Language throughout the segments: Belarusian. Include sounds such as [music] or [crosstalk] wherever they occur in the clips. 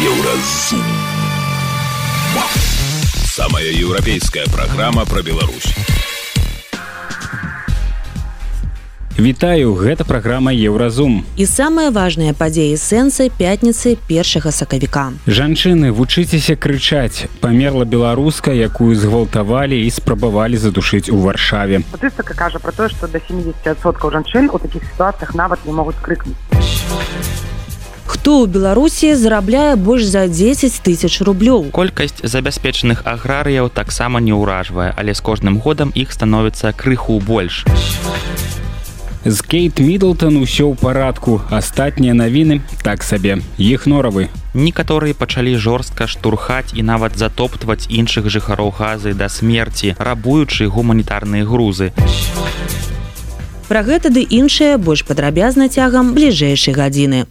Еўразум. Самая еўрапейская праграма пра Беларусь. Вітаю, гэта праграма Еўразум. І самыя важныя падзеі сэнсы пятніцы першага сакавіка. Жанчыны, вучыцеся крычаць. Памерла беларуска, якую згвалтавалі і спрабавалі задушыць у варшаве. Статыстыка кажа пра тое, што да 70соткаў жанчын у такіх сітуацыях нават не могуць крыкнуць. Хто ў Беларусі зарабляе больш за 10 тысяч рублёў. Колькасць забяспечаных аграрыяў таксама не ўражвае, але з кожным годам іх становіцца крыху больш. З Кейт Мідлтон усё ў парадку. Астатнія навіны так сабе. Іх норавы. Некаторыя пачалі жорстка штурхаць і нават затоптваць іншых жыхароў газы да смерці, рабуючы гуманітарныя грузы. Пра гэта ды іншыя больш падрабязна цягам бліжэйшай гадзіны.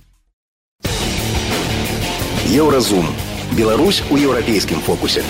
Еўразум. Беларусь у еўрапейскім фокусе.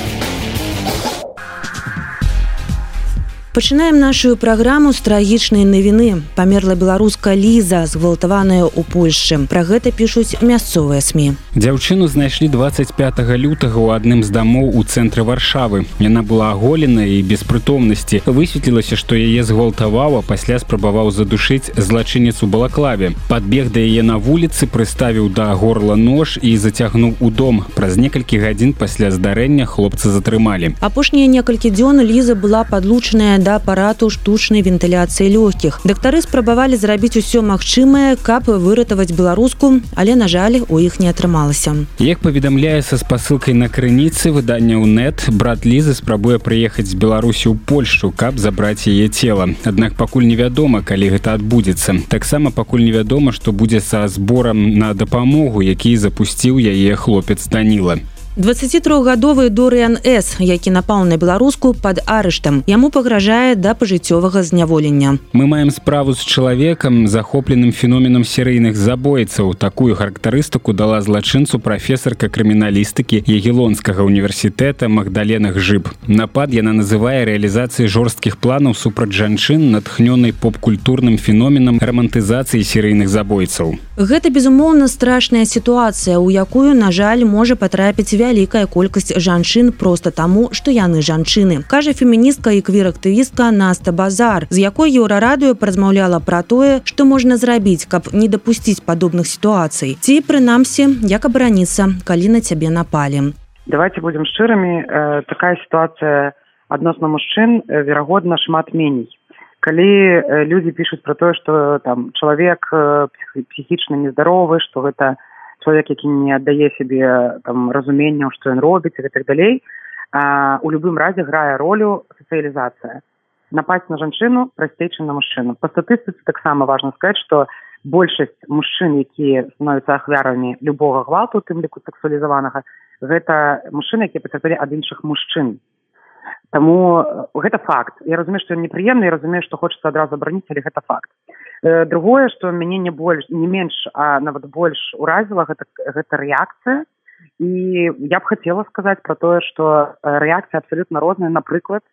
Пачынаем нашу праграму з трагічнай навіны. Памерла беларуска ліза, згвалтаваная ў Польшчы. Пра гэта пішуць мясцовыя сМ. Дзяўчыну знайшлі 25 лютага ў адным з дамоў у цэнтры варшавы. Яна была аголена і без прытомнасці. Высветлілася, што яе згвалтаваў, а пасля спрабаваў задушыць злачынец у балаклаве. Падбег да яе на вуліцы прыставіў да горла нож і зацягнуў у дом. Праз некалькі гадзін пасля здарэння хлопца затрымалі. Апошнія некалькі дзён ліза была падлучаная да апарату штучнай вентыляцыі лёгкіх. Дактары спрабавалі зрабіць усё магчымае, каб выратаваць беларуску, але на жаль, у іх не атрымалася. Як паведамляе са спасылкай на крыніцы выдання ў нет, брат Лізы спрабуе прыехаць з Беларусі ў Польшчу, каб забраць яе цела. Аднак пакуль невядома, калі гэта адбудзецца. Таксама пакуль невядома, што будзе са зборам на дапамогу, які запусціў яе хлопец Даніла. 23гадовы Дорыан С, які напаў на беларуску пад арыштам. Яму пагражае да пажыццёвага зняволення. Мы маем справу з чалавекам, захопленым феноменам серыйных забойцаў. Такую характарыстыку дала злачынцу прафесарка крыміналістыкі егілонскага універсітэта Магдалена Гжыб. Напад яна называе рэалізацыяй жорсткіх планаў супраць жанчын, натхнёнай поп-культурным феноменам рамантызацыі серыйных забойцаў. Гэта безумоўна страшная сітуацыя, у якую, на жаль, можа патрапіць вялікая колькасць жанчын проста таму што яны жанчыны. Кажа феміністка і квір-актывістка наста базар з якой еўрарадыё празмаўляла пра тое што можна зрабіць каб не дапусціць падобных сітуацый. Ці прынамсі як абараніцца калі на цябе напалі? Давайте будем шчырымі. Э, такая сітуацыя адносна мужчын э, верагодна шмат меней. Калі э, людзі пішуць про тое что там чалавек э, псіхічна нездаровы что гэта чалавек які не аддае сябе там разуменняў што ён робіць і так далей а, у любым разе грае ролю сацыялізацыя напасть на жанчыну прасцей чым на мужчыну по статыстыцы таксама важна сказаць что большасць мужчын якія становяцца ахвярамі любога гвалту тым ліку сексуалізаванага гэта мужчыны якія пацярпелі ад іншых мужчын. Таму гэта факт. Я разумею што непрыемна і разумею што хочацца адразу абараніць але гэта факт. Э, другое что мяне не больш не менш а нават больш уразіла гэта гэта рэакцыя. І я б хацела сказаць про тое что рэакцыя абсалютна розная напрыклад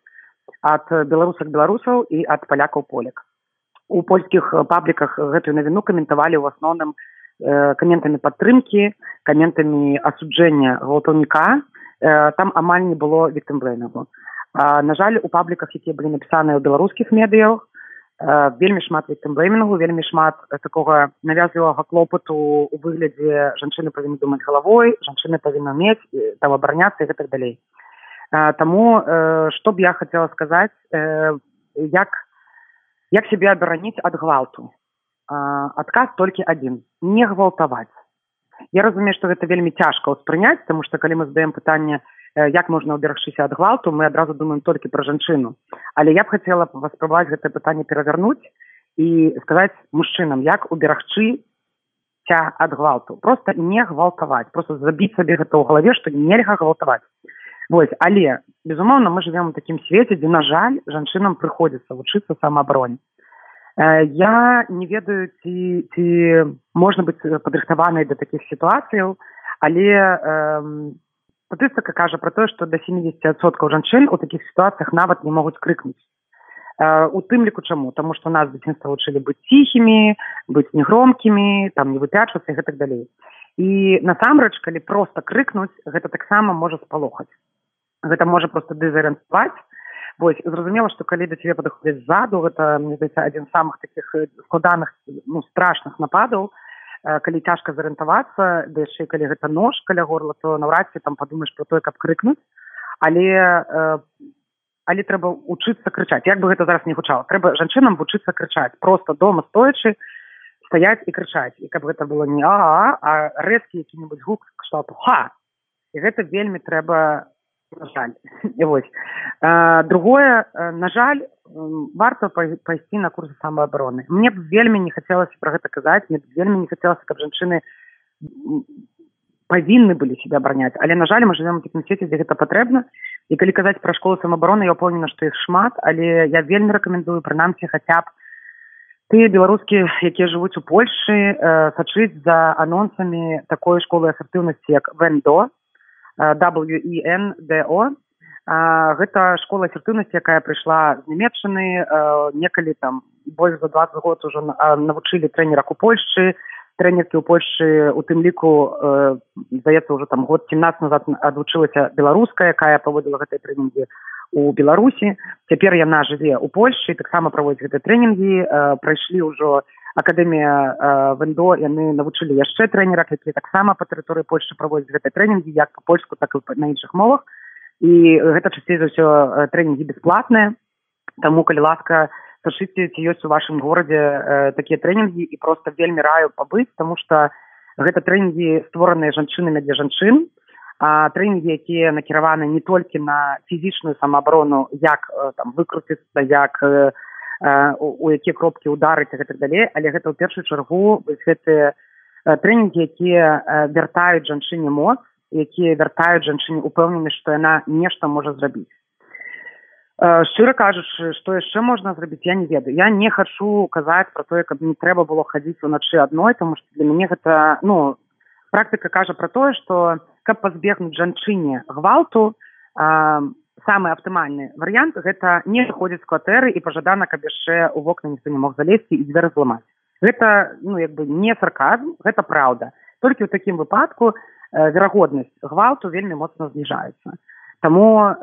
ад беларусак беларусаў і ад палякаў полек у польскіх пабліках гэтую навіну каментавалі ў асноўным э, каментамі падтрымкі каментамі асуджэння гвалтаўніка. Э, там амаль не было віктымблейнагу на жаль у пабліках якія былі напісаныя ў беларускіх медыях вельмі шмат віктымблеймінгу вельмі шмат такога навязлівага клопату у выглядзе жанчыны павінны думаць галавой жанчыны павінна мець там абараняцца і гэтак далей. Таму што б я хацела сказаць як як сябе абараніць ад гвалту? Адказ толькі адзін не гвалтаваць. Я разумею што гэта вельмі цяжка ўспрыняць таму што калі мы задаем пытанне як можна ўберагчыся ад гвалту мы адразу думаем толькі пра жанчыну. Але я б хацела паспрабаваць гэта пытанне перавярнуць і сказаць мужчынам як уберагчы ця ад гвалту. Просто не гвалтаваць просто забіць сабе гэта ў галаве што нельга гвалтаваць. Вось але безумоўна мы живвем у такім свеце дзе на жаль жанчынам прыходзіцца вучыцца самаабароне. Я не ведаю ці ці можна быць падрыхтаванай да такіх сітуацыяў але э, статыстыка кажа про тое что до 70соткаў жанчын у таких сітуацыях нават не могуць крыкнуць у тым ліку чаму? Тому что нас дзяцінства вучылі быць ціхімі быць негромкімі там не выпячвацца гэтак далей і насамрэч калі просто крыкнуць гэта таксама можа спалохаць. Гэта можа просто дэзарыентаваць вось зразумела што калі да цябе падыходзіць ззаду гэта мне здаецца адзін з самых таких складаных ну страшных нападаў калі цяжка зарыентавацца да яшчэ калі гэта нож каля горла то наўрад ці там падумаеш про тое каб крыкнуць. Але але трэба вучыцца крычаць. Як бы гэта зараз не гучала. Трэба жанчынам вучыцца крычаць. Просто дома стоячы стаять і крычаць. І каб гэта было не а а рэзкі які-небудзь гук кшталту ха! І гэта вельмі трэба жаль [laughs] вось а, другое на жаль варта пайсці на курсы самаабароны мне б вельмі не хацелася про гэта казаць мне вельмі не хацелася каб жанчыны павінны былі себя абараняць але на жаль мы живем такім свеце дзе гэта патрэбна і калі казаць пра школу самаабароны я упомнена што іх шмат але я вельмі рэкамендую прынамсі хаця б тыя беларускі якія жывуць у польльшы э, сачыць за анонсамі такой школы асертыўнасці як вендо WENDO. Гэта школа асертыўнасці, якая прыйшла з нямецчыны некалі там больш за 20 год ужо навучылі трэнерах у Польшчы, трэнеркі ў Польшчы у тым ліку здаецца ўжо там год 17 назад адвучылася беларуская, якая паводзіла гэтай трэнінгі у Беларусі. Цяпер яна жыве ў Польшчы, таксама праводзіць гэтай трэнінгі, прайшлі ўжо акадэмія вендо яны навучылі яшчэ трэнерах якія таксама па тэрыторыі польшчы праводзяць гэтай трэнінгі як па польску так і на іншых мовах. І гэта часцей за ўсё трэнінгі бясплатныя. Таму калі ласка сашыце ці ёсць у вашым горадзе э, такія трэнінгі і просто вельмі раю пабыць тому что гэта трэнінгі створаныя жанчынамі для жанчын. Трэнінгі якія накіраваны не толькі на фізічную самаабарону як э, там выкруціцца як э, у якія кропкі ударыць і гэтак далей. Але гэта ў першую чаргу гэтыя трэнінгі якія вяртаюць жанчыне моц якія вяртаюць жанчыне упэўнены што яна нешта можа зрабіць. Шчыра кажучы што яшчэ можна зрабіць я не ведаю. Я не хачу казаць про тое каб не трэба было хадзіць уначы адной тому что для мяне гэта ну практыка кажа про тое что каб пазбегнуць жанчыне гвалту самы аптымальны варыянт гэта не выходзіць з кватэры і пажадана каб яшчэ у вокна ніхто не мог залезці і дзверы зламаць гэта ну як бы не сарказм гэта праўда толькі ў такім выпадку э, верагоднасць гвалту вельмі моцна зніжаецца таму э,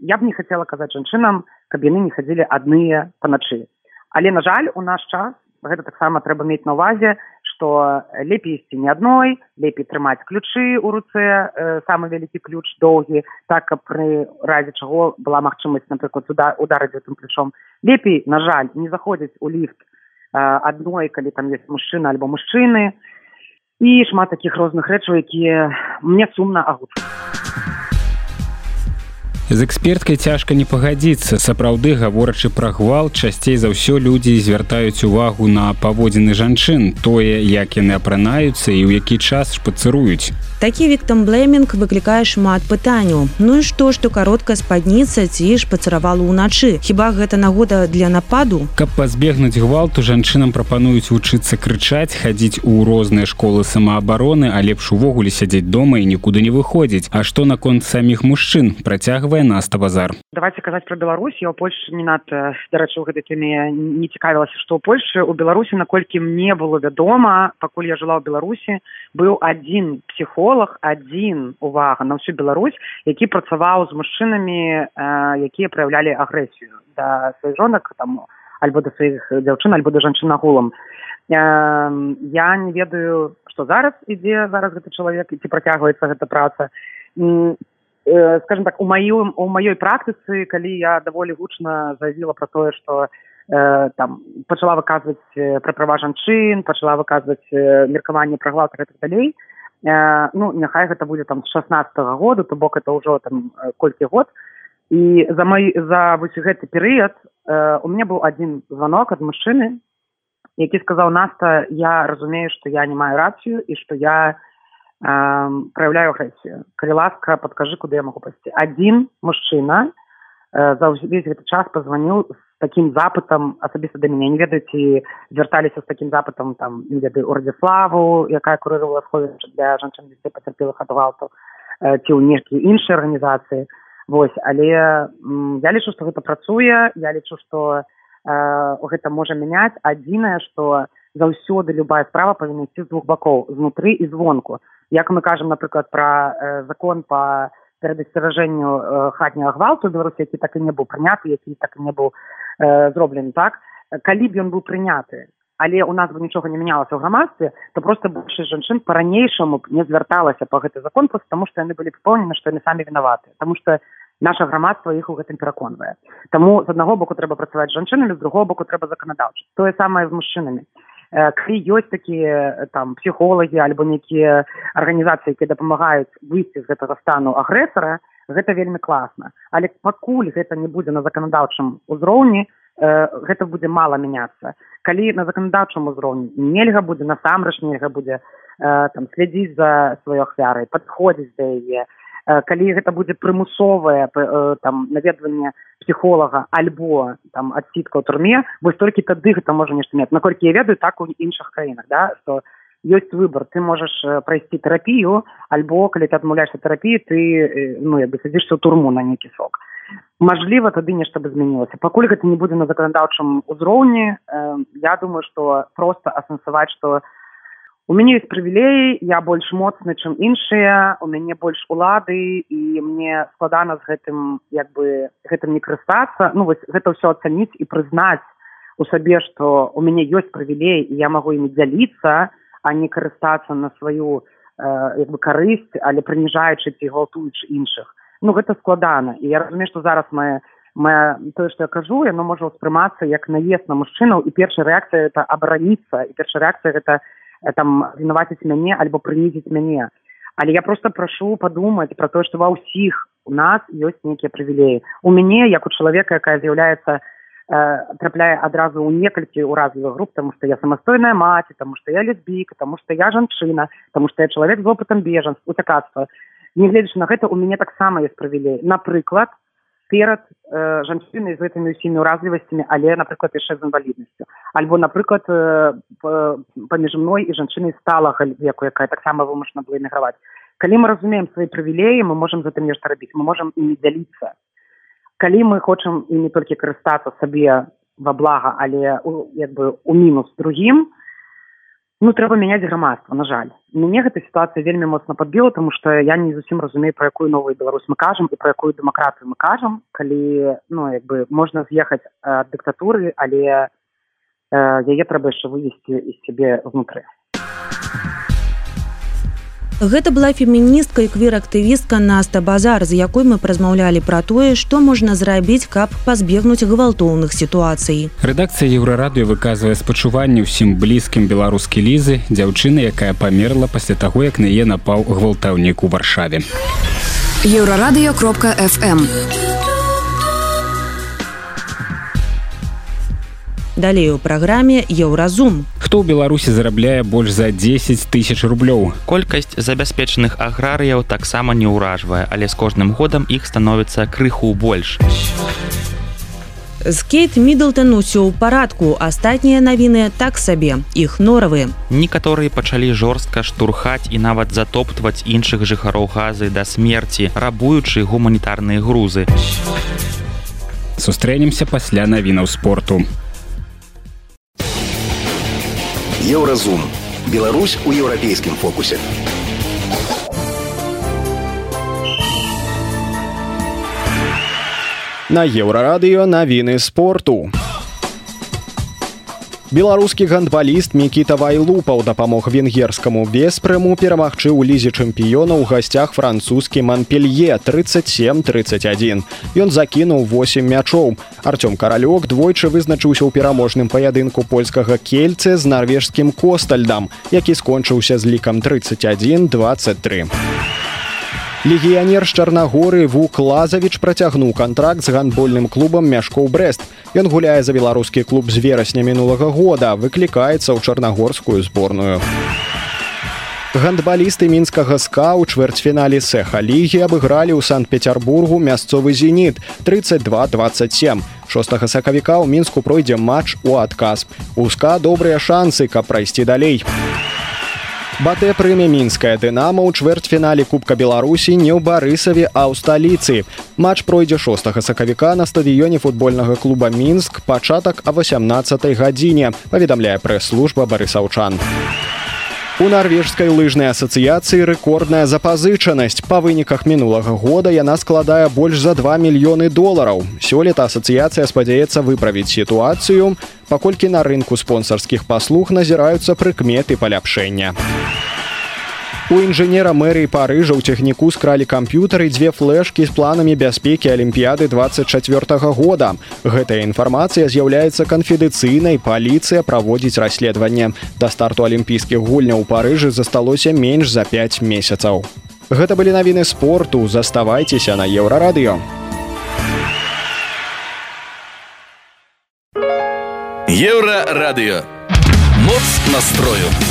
я б не хацела казаць жанчынам каб яны не хадзілі адныя паначы але на жаль у наш час. Гэта таксама трэба мець на увазе што лепей ісці не адной лепей трымаць ключы ў руцэ э, самы вялікі ключ доўгі так каб пры разе чаго была магчымасць напрыклад сюда ударыць гэтым ключом. Лепей на жаль не заходзіць у ліфт э, адной калі там есть мужчына альбо мужчыны. І шмат такіх розных рэчаў якія мне сумна агучваюць з эксперткай цяжка не пагадзіцца. Сапраўды гаворачы пра гвалт часцей за ўсё людзі звяртаюць увагу на паводзіны жанчын тое як яны апранаюцца і ў які час шпацыруюць. Такі віктам блеймінг выклікае шмат пытанняў. Ну і што што кароткая спадніца ці ж пацаравала ўначы. Хіба гэта нагода для нападу? Каб пазбегнуць гвалту жанчынам прапануюць вучыцца крычаць хадзіць у розныя школы самаабароны а лепш увогуле сядзець дома і нікуды не выходзіць. А што наконт саміх мужчын? Працягвае новая наста базар давайте казаць про беларусь. Я у польльше не надта дарэчы гэтай теме не цікавілася что у польльше у беларусі наколькі мне было вядома пакуль я жила ў беларусі быў адзін психолог адзін увага на всю беларусь які працаваў з мужчынамі э, якія праяўлялі агрэсію да сваіх жонак там альбо да сваіх дзяўчын альбо да жанчын агулам э, я не ведаю что зараз ідзе зараз гэты чалавек ці працягваецца гэта праца Э, скажем так у маём у маёй практыцы калі я даволі гучна заявіла про тое что э, там пачала выказваць э, пра права жанчын пачала выказваць э, меркаванне пра гвалт гэтых далей э, ну няхай гэта будзе там з шестнадцатого года то бок это ўжо там э, колькі год. І за мой за вось гэты перыяд э, у меня быў адзін звонок ад мужчыны які сказаў наста я разумею что я не маю рацыю і что я проявляю агрэсію калі ласка подкажы куды я могу пасці один мужчына э, за увесь гэты час позвонил с таким запытам асабіста да мяне не ведаеце звярталіся з таким запытам там не ведаю урдзіславу якая курыравала сховішча для жанчын дзяцей пацярпелых ад гвалту э, ці ў нешкі іншыя арганізацыі вось але я лічу што гэта працуе я лічу што э, гэта можа мяняць адзінае што заўсёды любая справа павінна ісці з двух бакоў знутры і звонку як мы кажам напрыклад пра э, закон по перадасцеражэнню э, хатняга гвалту беларусі які так і не быў прыняты які так і не быў э, зроблены так? Калі б ён быў прыняты але у нас бы нічога не мянялася ў грамадстве то просто большасць жанчын по-ранейшаму не звярталася по гэты закон просто тому что яны былі папоўнены што яны самі вінаваты потому что наша грамадства іх у гэтым пераконвае. Таму з аднаго боку трэба працаваць жанчынамі з другого боку трэба заканадаўча тое самае з мужчынамі калі ёсць такія там псіхолагі альбо нейкія арганізацыі якія дапамагаюць выйсці з гэтага стану агрэсара гэта вельмі класна але пакуль гэта не будзе на заканадаўчым узроўні гэта будзе мала мяняцца калі на заканадаўчым узроўні нельга будзе насамрэч нельга будзе там следзіць за сваёй ахвярай падходзіць да яе калі гэта будзе прымусовае там наведванне псіхолага альбо там адсітка ў турме вось толькі тады гэта можа нешта мець наколькі я ведаю так у іншых краінах да што ёсць выбор ты можаш прайсці тэрапію альбо калі ты адмаўляешься тэрапіі ты ну як бы садзішся ў турму на нейкі сок мажліва тады нешта бы змянілася. Пакуль гэта не будзе на заканадаўчым узроўні э, я думаю што проста асэнсаваць што у мяне есть прывілеі я больш моцны чым іншыя у мяне больш улады і мне складана з гэтым як бы гэтым не карыстацца ну вось гэта ўсё ацаніць і прызнаць у сабе што у мяне ёсць прывілей і я магу імі дзяліцца а не карыстацца на сваю э, як бы карысць але прыніжаючы ці гвалтуючы іншых. Ну гэта складана. І я разумею што зараз мае моя тое што я кажу яно можа ўспрымацца як наезд на мужчынаў і першая рэакцыя это абараніцца і першая рэакцыя гэта там вінаваціць мяне альбо прынізіць мяне але я просто прашу падумаць про тое што ва ўсіх у нас ёсць нейкія прывілеі у мяне як у чалавека якая з'яўляецца э, трапляе адразу ў некалькі ўразлівых груп тому что я самастойная маці тому что я лесбійка тому что я жанчына тому что я чалавек з опытам бежан утакацтва нягледзячы на гэта у мяне таксама ёсць прывілей напрыклад перад э, жанчынай з гэтымі ўсімі ўразлівасцямі але напрыклад яшчэ з інваліднасцю альбо напрыклад э, паміж мной і жанчынай сталага веку якая таксама вымушана была эміграваць калі мы разумеем свае прывілеі мы можемм затым нешта рабіць мы можемм і не дзяліцца калі мы хочам і не толькі карыстацца сабе во блага але як бы у мінус другім то ну трэба мяняць грамадства на жаль. Мяне гэта сітуацыя вельмі моцна падбіла тому что я не зусім разумею про якую новую беларусь мы кажам і про якую дэмакратыю мы кажам калі ну як бы можна з'ехаць ад дыктатуры але э, яе трэба яшчэ вывесці з сябе внутры Гэта была феміністка і квір-актывістка Наста Базар, з якой мы празмаўлялі пра тое, што можна зрабіць, каб пазбегнуць гвалтоўных сітуацый. Рэдакцыя еўрарадыё выказвае спачуванне ўсім блізкім беларускі лізы, дзяўчыны, якая памерла пасля таго, як на яе напаў гвалтаўнік у варшаве. Еўрарадыё кропка FM. Далей у праграме еўразум хто ў беларусі зарабляе больш за 10 тысяч рублёў? Колькасць забяспечаных аграрыяў таксама не ўражвае але з кожным годам іх становіцца крыху больш. З кейт мідлтон усё ў парадку. Астатнія навіны так сабе. Іх норавы. Некаторыя пачалі жорстка штурхаць і нават затоптваць іншых жыхароў газы да смерці рабуючы гуманітарныя грузы. Сустрэнемся пасля навінаў спорту Еўразум. Беларусь у еўрапейскім фокусе. На еўрарадыё навіны спорту. Беларускі гандбаліст Мікіта Вайлупаў дапамог венгерскаму веспрэму перамагчы ў лізе чэмпіёна ў гасцях французскі Манпелье 37-31. Ён закінуў 8 мячоў. Артём каралёк двойчы вызначыўся ў пераможным паядынку польскага кельцы з нарвежскім костальдам, які скончыўся з лікам 31-23. Легіянер чарнагоры вук лазавіч працягнуў кантракт з гандбольным клубам мяшкоў брест. Ён гуляе за беларускі клуб з верасня мінулага года, выклікаецца ў чарнагорскую зборную. Гандбалісты мінскага ска ў чвэрцьфінале сэха лігі абыгралі ў санкт-петербургу мясцовы зеніт 3227. 6 сакавіка ў мінску пройдзе матч у адказ. Узка добрыя шансы, каб прайсці далей. Батэ прыме мінская дынама ў чвэрцьфінале кубка беларусі не ў барысаве а ў сталіцы. Матч пройдзе 6 сакавіка на стадыёне футбольнага клуба мінск пачатак а 18 гадзіне паведамляе прэс-служба барысаўчан. У нарвежскай лыжнай асацыяцыі рэкордная запазычанасць. Па выніках мінулага года яна складае больш за 2 мільёны долараў. Сёлета асацыяцыя спадзяецца выправіць сітуацыю паколькі на рынку спонсарскіх паслуг назіраюцца прыкметы паляпшэння У інжынера мэрыі парыжа ў цягніку скралі камп'ютары дзве флешкі з планамі бяспекі алімпіяды 24 -го года. Гэтая інфармацыя з'яўляецца канфідыцыйнай паліцыя праводзіць расследаванне. Да старту алімпійскіх гульняў у парыжы засталося менш за 5 месяцаў. Гэта былі навіны спорту, заставайцеся на еўрарадыё. Еўрарадыё. Моц настрою.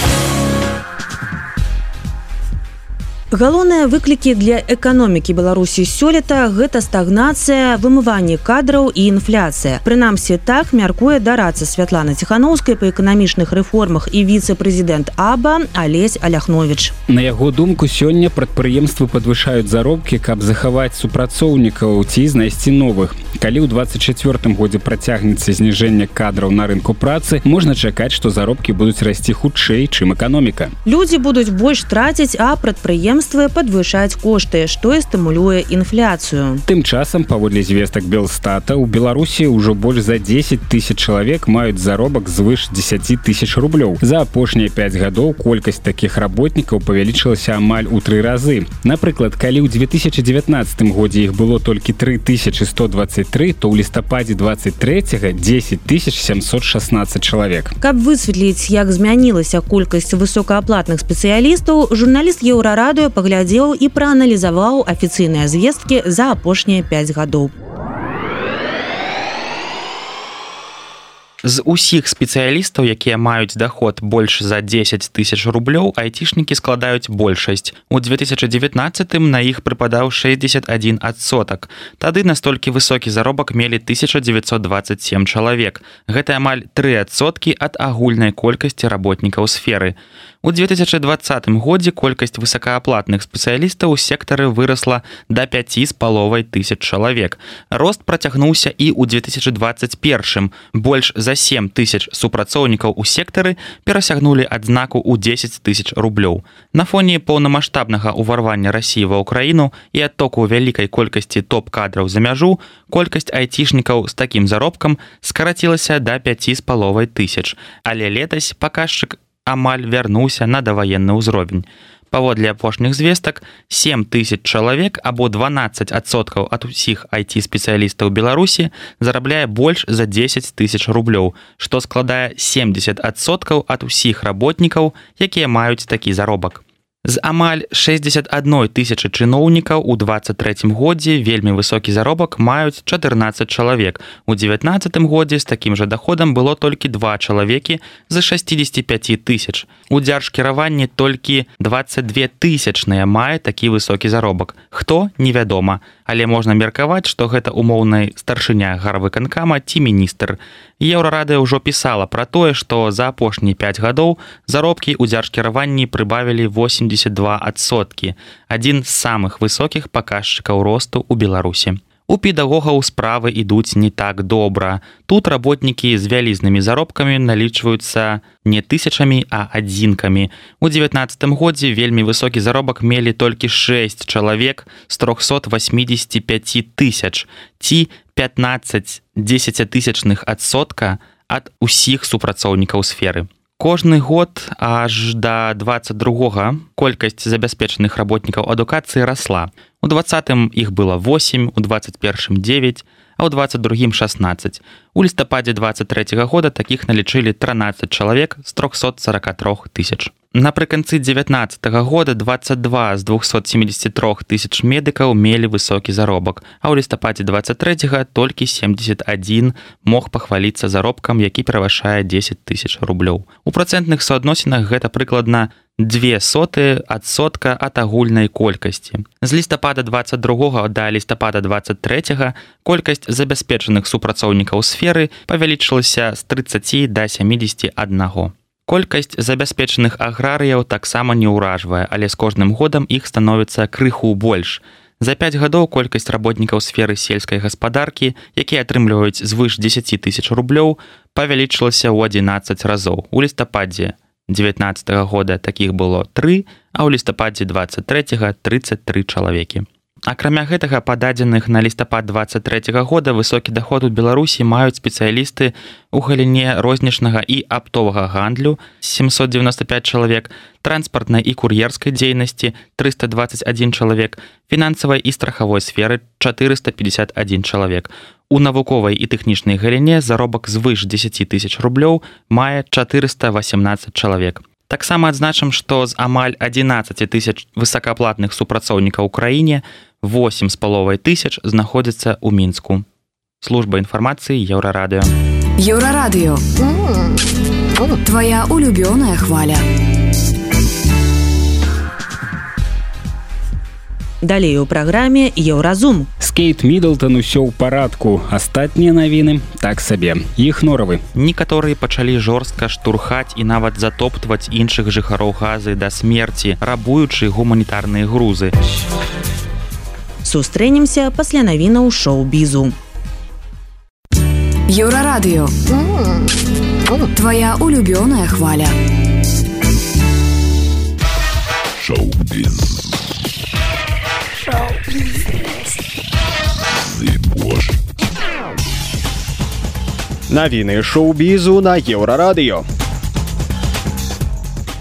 Галоўныя выклікі для эканомікі беларусі сёлета гэта стагнацыя вымыванне кадраў і інфляцыя. Прынамсі так мяркуе дарацца святлана ціхановскай па эканамічных рэформах і віцэ-прэзідэнт аба алесь аляхнович на яго думку сёння прадпрыемствы падвышаюць заробкі каб захаваць супрацоўнікаў ці знайсці новых. Калі ў 24 годзе працягнецца зніжэнне кадраў на рынку працы можна чакаць што заробкі будуць расці хутчэй чым эканоміка. Людзі будуць больш траціць а прадпрыемствы прадпрыемствы падвышаць кошты што і стымулюе інфляцыю тым часам паводле звестак белстата у беларусі ўжо больш за 10 тысяч чалавек маюць заробак звыш 10 тысяч рублёў за апошнія 5 гадоў колькасць таких работнікаў павялічылася амаль у тры разы напрыклад калі ў 2019 годзе іх было толькі 3123 то ў лістападзе 23 10716 чалавек каб высветліць як змянілася колькасць высокааплатных спецыялістаў журналіст еўрарадыо паглядзеў і прааналізаваў афіцыйныя звесткі за апошнія 5 гадоў. з усіх спецыялістаў якія маюць доход больш за 10 тысяч рублёў айцішнікі складаюць большасць у 2019 на іх прыпадаў 61 адсотак тады настолькі высокі заробак мелі 1927 чалавек гэта амаль три адсоткі ад агульнай колькасці работнікаў сферы у 2020 годзе колькасць высокааплатных спецыялістаў у сектары вырасла до 5 з паловай тысяч чалавек рост працягнуўся і ў 2021 больш за 7 тысяч супрацоўнікаў у сектары перасягнулі адзнаку ў 10 тысяч рублёў. На фоне поўнамасштабнага ўварвання рассіі ва ўкраіну і адтоку вялікай колькасці топ-кадраў за мяжу, колькасць айцішнікаў з такім заробкам скарацілася да 5 з паловай тысяч. Але летась паказчык амаль вярнуўся на даваенны ўзровень. Паводле апошніх звестак 7 тысяч чалавек або 12соткаў ад усіх IT спецыялістаў беларусі зарабляе больш за 10 тысяч рублёў што складае 70соткаў ад усіх работнікаў якія маюць такі заробак з амаль 61 тысячи чыноўнікаў у 23 годзе вельмі высокі заробак маюць 14 чалавек. У 19 годзе з такім жа доходам было толькі два чалавекі за 65 тысяч. У дзяржкіраванні толькі 22 тысячныя мае такі высокі заробак. Хто невядома але можна меркаваць што гэта умоўнай старшыня гарвыканкама ці міністр. Еўрарадыя ўжо пісала пра тое што за апошнія 5 гадоў заробкі ў дзяржкіраванні прыбавілі 82соткі адзін з самых высокіх паказчыкаў росту ў беларусі у педагогаў справы ідуць не так добра. Тут работнікі з вялізнымі заробкамі налічваюцца не тысячамі а адзінкамі. У девятнадцатым годзе вельмі высокі заробак мелі толькі 6 чалавек з 385 тысяч. Ці 15 десятятысячных адсотка ад усіх супрацоўнікаў сферы кожны год аж до 22 колькасць забяспечаных работнікаў адукацыі расла. У двадцатым іх было 8 у 21 9 а ў 22 16 у лістападзе 23 -го года такіх налічылі 13 чалавек з 343 тысяч. Напрыканцы 19 -го года 22 з 273 тысяч медыкаў мелі высокі заробак а ў лістападзе 23 толькі 71 мог пахваліцца заробкам які перавышае 10 тысяч рублёў. У працэнтных суадносінах гэта прыкладна две соты адсотка ад агульнай колькасці. З лістапада 22 да лістапада 23 колькасць забяспечаных супрацоўнікаў сферы павялічылася з 30 до 71 колькасць забяспечаных аграрыяў таксама не ўражвае але з кожным годам іх становіцца крыху больш. За 5 гадоў колькасць работнікаў сферы сельскай гаспадаркі якія атрымліваюць звыш 10 тысяч рублёў павялічылася ў 11 разоў. У лістападзе 19 -го года. Такіх было тры а ў лістападзе 23 33 чалавекі акрамя гэтага пададзеных на лістапад 23 -го года высокі доход у беларусі маюць спецыялісты у галіне рознічнага і аптовага гандлю 795 чалавек транспартнай і кур'ерскай дзейнасці 321 чалавек фінансавай і страхавой сферы 451 чалавек. У навуковай і тэхнічнай галіне заробак звыш 10 тысяч рублёў мае 418 чалавек. Таксама адзначым што з амаль 11 тысяч высокаплатных супрацоўнікаў у краіне 8 з паловай тысяч знаходзіцца ў мінску служба інфармацыі еўрарадыё еўрарадыё твоя улюбёная хваля Далей у праграме еўразум. Скейт Мідлтон усё ў парадку. Астатнія навіны так сабе. Іх норавы. Некаторыя пачалі жорстка штурхаць і нават затоптваць іншых жыхароў газы да смерці, рабуючы гуманітарныя грузы. Сустрэнемся пасля навінаў шоу-бізу. Еўрарадыё. Твоя улюбёная хваля. Шоу-біз. Навіны шоу-бізу на еўрарадыё.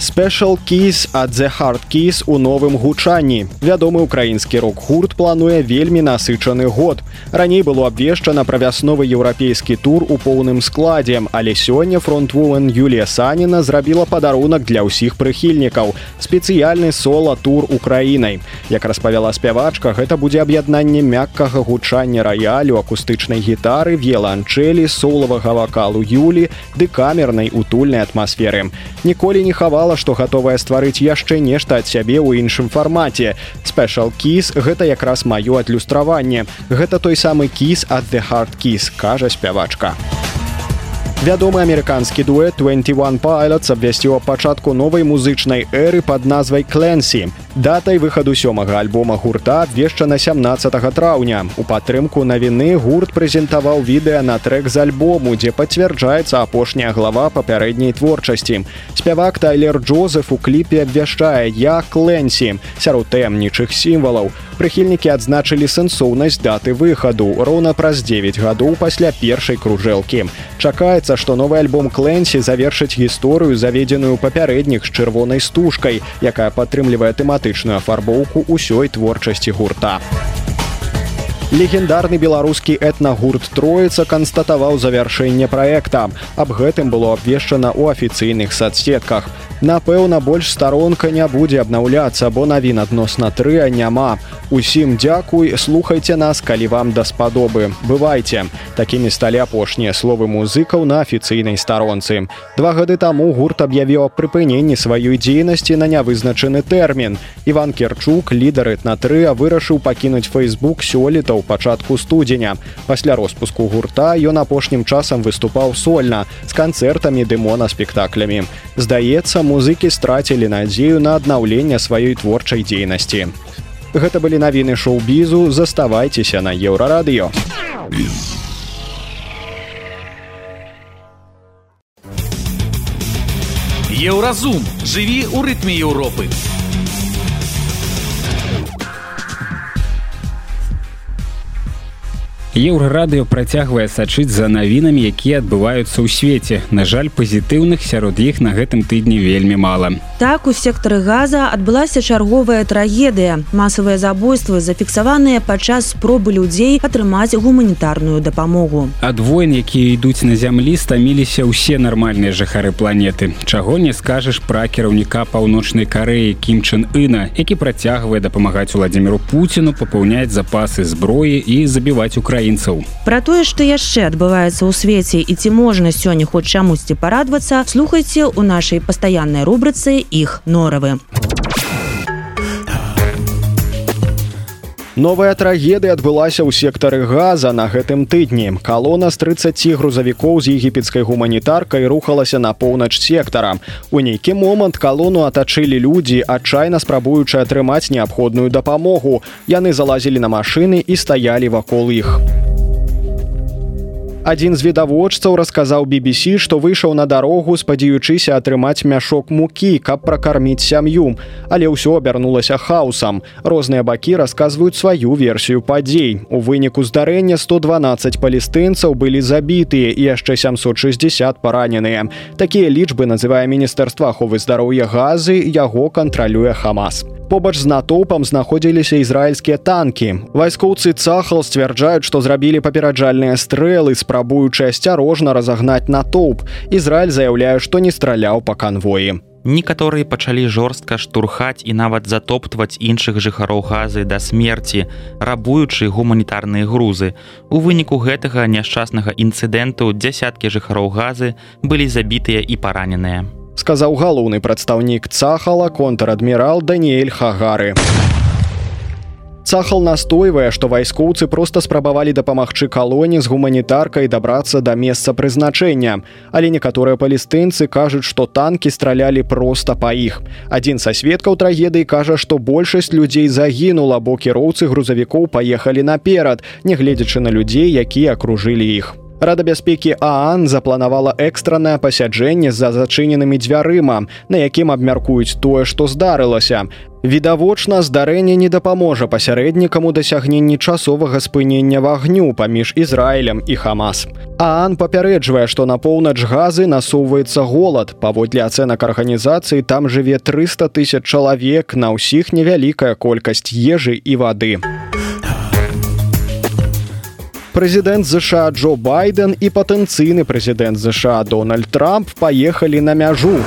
Special Keys ад The Hard Keys у новым гучанні. Вядомы украінскі рок-гурт плануе вельмі насычаны год. Раней было абвешчана пра вясновы еўрапейскі тур у поўным складзе, але сёння фронтвумен Юлія Саніна зрабіла падарунак для ўсіх прыхільнікаў. Спецыяльны сола-тур украінай. Як распавяла спявачка, гэта будзе аб'яднанне мяккага гучання раялю, акустычнай гітары, в'еланчэлі, солавага вакалу Юлі ды камернай утульнай атмасферы. Ніколі не хавала, што гатовая стварыць яшчэ нешта ад сябе ў іншым фармаце. Спешал кіс гэта якраз маё адлюстраванне. Гэта той самы кіс ад the hard кіс, кажа спявачка. Вядомы амерыканскі дуэт 21 Pilots абвясціў пачатку новай музычнай эры пад назвай Кленсі. Датай выхаду сёмага альбома гурта абвешчана 17 траўня. У падтрымку навіны гурт прэзентаваў відэа на трек з альбому, дзе пацвярджаецца апошняя глава папярэдняй творчасці. Спявак Тайлер Джозеф у кліпе абвяшчае я Кленсі сярод таямнічых сімвалаў. Прыхільнікі адзначылі сэнсоўнасць даты выхаду роўна праз 9 гадоў пасля першай кружэлкі. Чакаецца, што новы альбом Кленсі завершыць гісторыю, заведзеную папярэдніх з чырвонай стужкай, якая падтрымлівае тэматычную афарбоўку ўсёй творчасці гурта. Легендарны беларускі этнагурт троіца канстатаваў завяршэнне праекта. Аб гэтым было абвешчана ў афіцыйных садсетках. Напэўна, больш старонка не будзе абнаўляцца, бо навін адносна тры няма. Усім дзякуй, слухайце нас, калі вам даспадобы. Бывайце. Такімі сталі апошнія словы музыкаў на афіцыйнай старонцы. Два гады таму гурт аб'явіў аб прыпыненні сваёй дзейнасці на нявызначаны тэрмін. Іван Керчук, лідар этна-тры, вырашыў пакінуць Facebook сёлета ў пачатку студзеня. Пасля роспуску гурта ён апошнім часам выступаў сольна з канцэртамі дымона спектаклямі. Здаецца, музыкі страцілі надзею на аднаўленне сваёй творчай дзейнасці. Гэта былі навіны шоу-бізу, заставайцеся на еўрарадыё. Еўразум жыві ў рытме Еўропы. Еўрарадыё працягвае сачыць за навінамі, якія адбываюцца ў свеце. На жаль, пазітыўных сярод іх на гэтым тыдні вельмі мала. Так у сектары газа адбылася чарговая трагедыя. Масавыя забойствы зафіксаваныя падчас спробы людзей атрымаць гуманітарную дапамогу. Ад войн, якія ідуць на зямлі, стаміліся ўсе нармальныя жыхары планеты. Чаго не скажаш пра кіраўніка паўночнай карэі Кімчын Іна, які працягвае дапамагаць уладзіміру Пуціну папаўняць запасы зброі і забіваць Украіну украінцаў пра тое што яшчэ адбываецца ў свеце і ці можна сёння хоць чамусьці парадвацца слухайце ў нашай пастаяннай рубрыцы іх норавы Новая трагедыя адбылася ў сектары газа на гэтым тыдні. Калона з 30 грузавікоў з егіпецкай гуманітаркай рухалася на поўнач сектара. У нейкі момант калону атачылі людзі, адчайна спрабуючы атрымаць неабходную дапамогу. Яны залазілі на машыны і стаялі вакол іх адзін з відавочцаў расказаў BBC што выйшаў на дарогу спадзяючыся атрымаць мяшок мукі каб пракарміць сям'ю. Але ўсё абярнулася хаосам. Розныя бакі расказваюць сваю версію падзей. У выніку здарэння 112 палестынцаў былі забітыя і яшчэ 760 параненыя. Такія лічбы называе міністэрства аховы здароўя газы яго кантралюе хамас побач з натоўпам знаходзіліся ізраільскія танкі. Вайскоўцы цахал сцвярджаюць, што зрабілі папераджальныя стрэлы, спрабуючы асцярожна разагнаць натоўп. Ізраиль заяўляе, што не страляў па канвоі. Некаторыя пачалі жорстка штурхаць і нават затоптваць іншых жыхароў газы да смерці, рабуючы гуманітарныя грузы. У выніку гэтага няшчаснага інцыдэнту дзясяткі жыхароў газы былі забітыя і параненыя сказаў галоўны прадстаўнік цахала контр-адмірал Даниэль хагары. Цахал настойвае, што вайскоўцы проста спрабавалі дапамагчы калоні з гуманітаркай дабрацца да месца прызначэння. Але некаторыя палестынцы кажуць, што танкі стралялі проста па іх. Адзін са сведкаў трагедыі кажа, што большасць людзей загінула, бо кіроўцы грузавікоў паехалі наперад, нягледзячы на людзей, якія акружылі іх. Рада бяспекі Аан запланавала экстранае пасяджэнне з-за зачыненымі дзвярыма, на якім абмяркуюць тое, што здарылася. Відавочна, здарэнне не дапаможа пасярэднікам у дасягненні часовага спынення вагню паміж Ізраілем і Хамас. Аан папярэджвае, што на поўнач газы насоўваецца голад. Паводле ацэнак арганізацыі там жыве 300 тысяч чалавек, на ўсіх невялікая колькасць ежы і вады прэзідэнт ЗША Джо байден і патэнцыйны прэзідэнт ЗША Дональд Трамп паехалі на мяжу.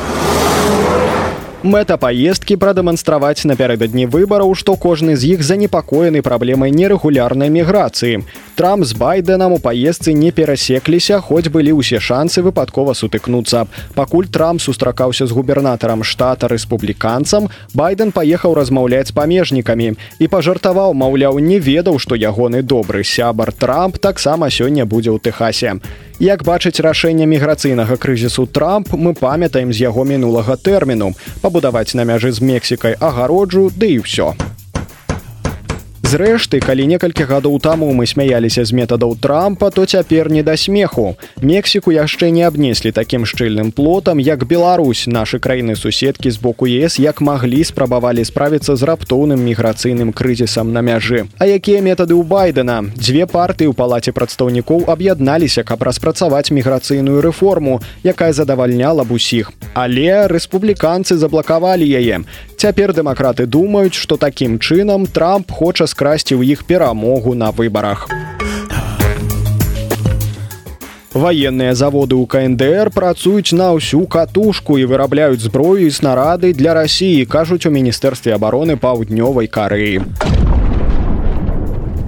Мэта паездкі прадэманстраваць напярэдадні выбараў, што кожны з іх занепакоены праблемай нерэгулярнай міграцыі. Трамп з байденам у паездцы не перасекліся, хоць былі ўсе шансы выпадкова сутыкнуцца. Пакуль Трамп сустракаўся з губернатарам штата рэспубліканцам, байден паехаў размаўляць з памежнікамі і пажартаваў, маўляў, не ведаў, што ягоны добры сябар Трамп таксама сёння будзе ў Тэхасе. Як бачыць рашэнне міграцыйнага крызісу Трамп, мы памятаем з яго мінулага тэрміну, пабудаваць на мяжы з Мексікай агароджу, ды і ўсё. Зрэшты, калі некалькі гадоў таму мы смяяліся з метадаў трампа, то цяпер не да смеху. Мексіку яшчэ не абнеслі такім шчыльным плотам, як Беларусь, нашы краіны суседкі з боку ЕС як маглі спрабавалі справіцца з раптоўным міграцыйным крызісам на мяжы. А якія метады ў байдена? Дзве партыі ў палаце прадстаўнікоў аб'ядналіся, каб распрацаваць міграцыйную рэформу, якая задавальняла б усіх. Але рэспубліканцы заблакавалі яе. Цяпер дэмакраты думаюць, што такім чынам Трамп хоча скрасці ў іх перамогу на выбарах. Ваенныя заводы ў КНДР працуюць на ўсю катушку і вырабляюць зброю і снарады для рассіі, кажуць у міністэрстве абароны паўднёвай карыі.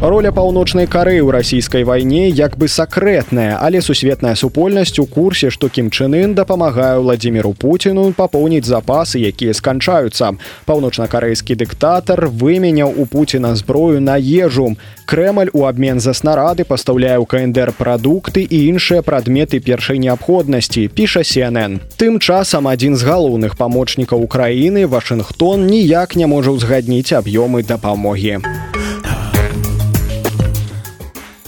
Роля паўночнай кары ў расійскай вайне як бы сакрэтная, але сусветная супольнасць у курсе, што кім чынын дапамагае владимиру Пуціну папоўніць запасы, якія сканчаюцца. Паўночна-карэйскі дыктатар выменяў у Пуціна зброю на ежу. Крэмаль у абмен за снарады пастаўляе ў КНДР прадукты і іншыя прадметы першай неабходнасці, піша CNN. Тым часам адзін з галоўных памочнікаў Украіны Вашынгтон ніяк не можа ўзгадніць аб'ёмы дапамогі.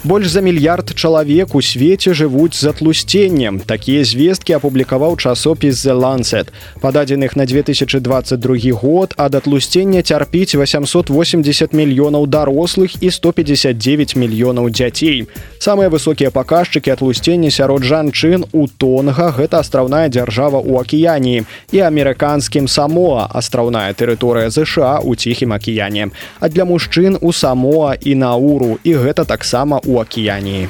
Больш за мільярд чалавек у свеце жывуць з атлусценнем. Такія звесткі апублікаваў часопіс The Lancet. Па дадзеных на 2022 год ад атлусцення цярпіць 880 мільёнаў дарослых і 159 мільёнаў дзяцей. Самыя высокія паказчыкі атлусцення сярод жанчын у тонга гэта астраўная дзяржава ў акіяніі і амерыканскім самоа астраўная тэрыторыя ЗША у ціхім акіяне. А для мужчын у самоа і науру і гэта таксама у акіяніі.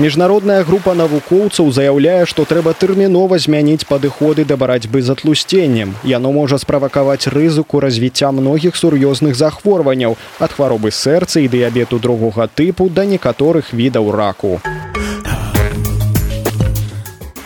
Міжнародная група навукоўцаў заяўляе, што трэба тэрмінова змяніць падыходы да барацьбы з атлусценнем. Яно можа справакаваць рызыку развіцця многіх сур'ёзных захворванняў ад хваробы сэрца і дыябету другога тыпу да некаторых відаў раку.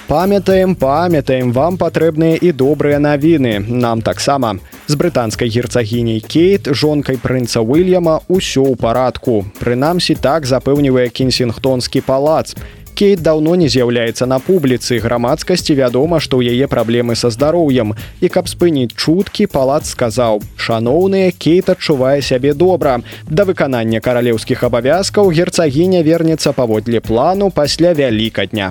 Памятаем, памятаем, вам патрэбныя і добрыя навіны. Нам таксама. З брытанскай герцагіняй кейт жонкай прынца уильяма ўсё ў парадку. Прынамсі так запэўнівае кенсінгтонскі палац. Кейт даўно не з'яўляецца на публіцы. Грамадскасці вядома што ў яе праблемы са здароўем. І каб спыніць чуткі палац сказаў шаноўныя кейт адчувае сябе добра. Да выканання каралеўскіх абавязкаў герцагіня вернецца паводле плану пасля вялікадня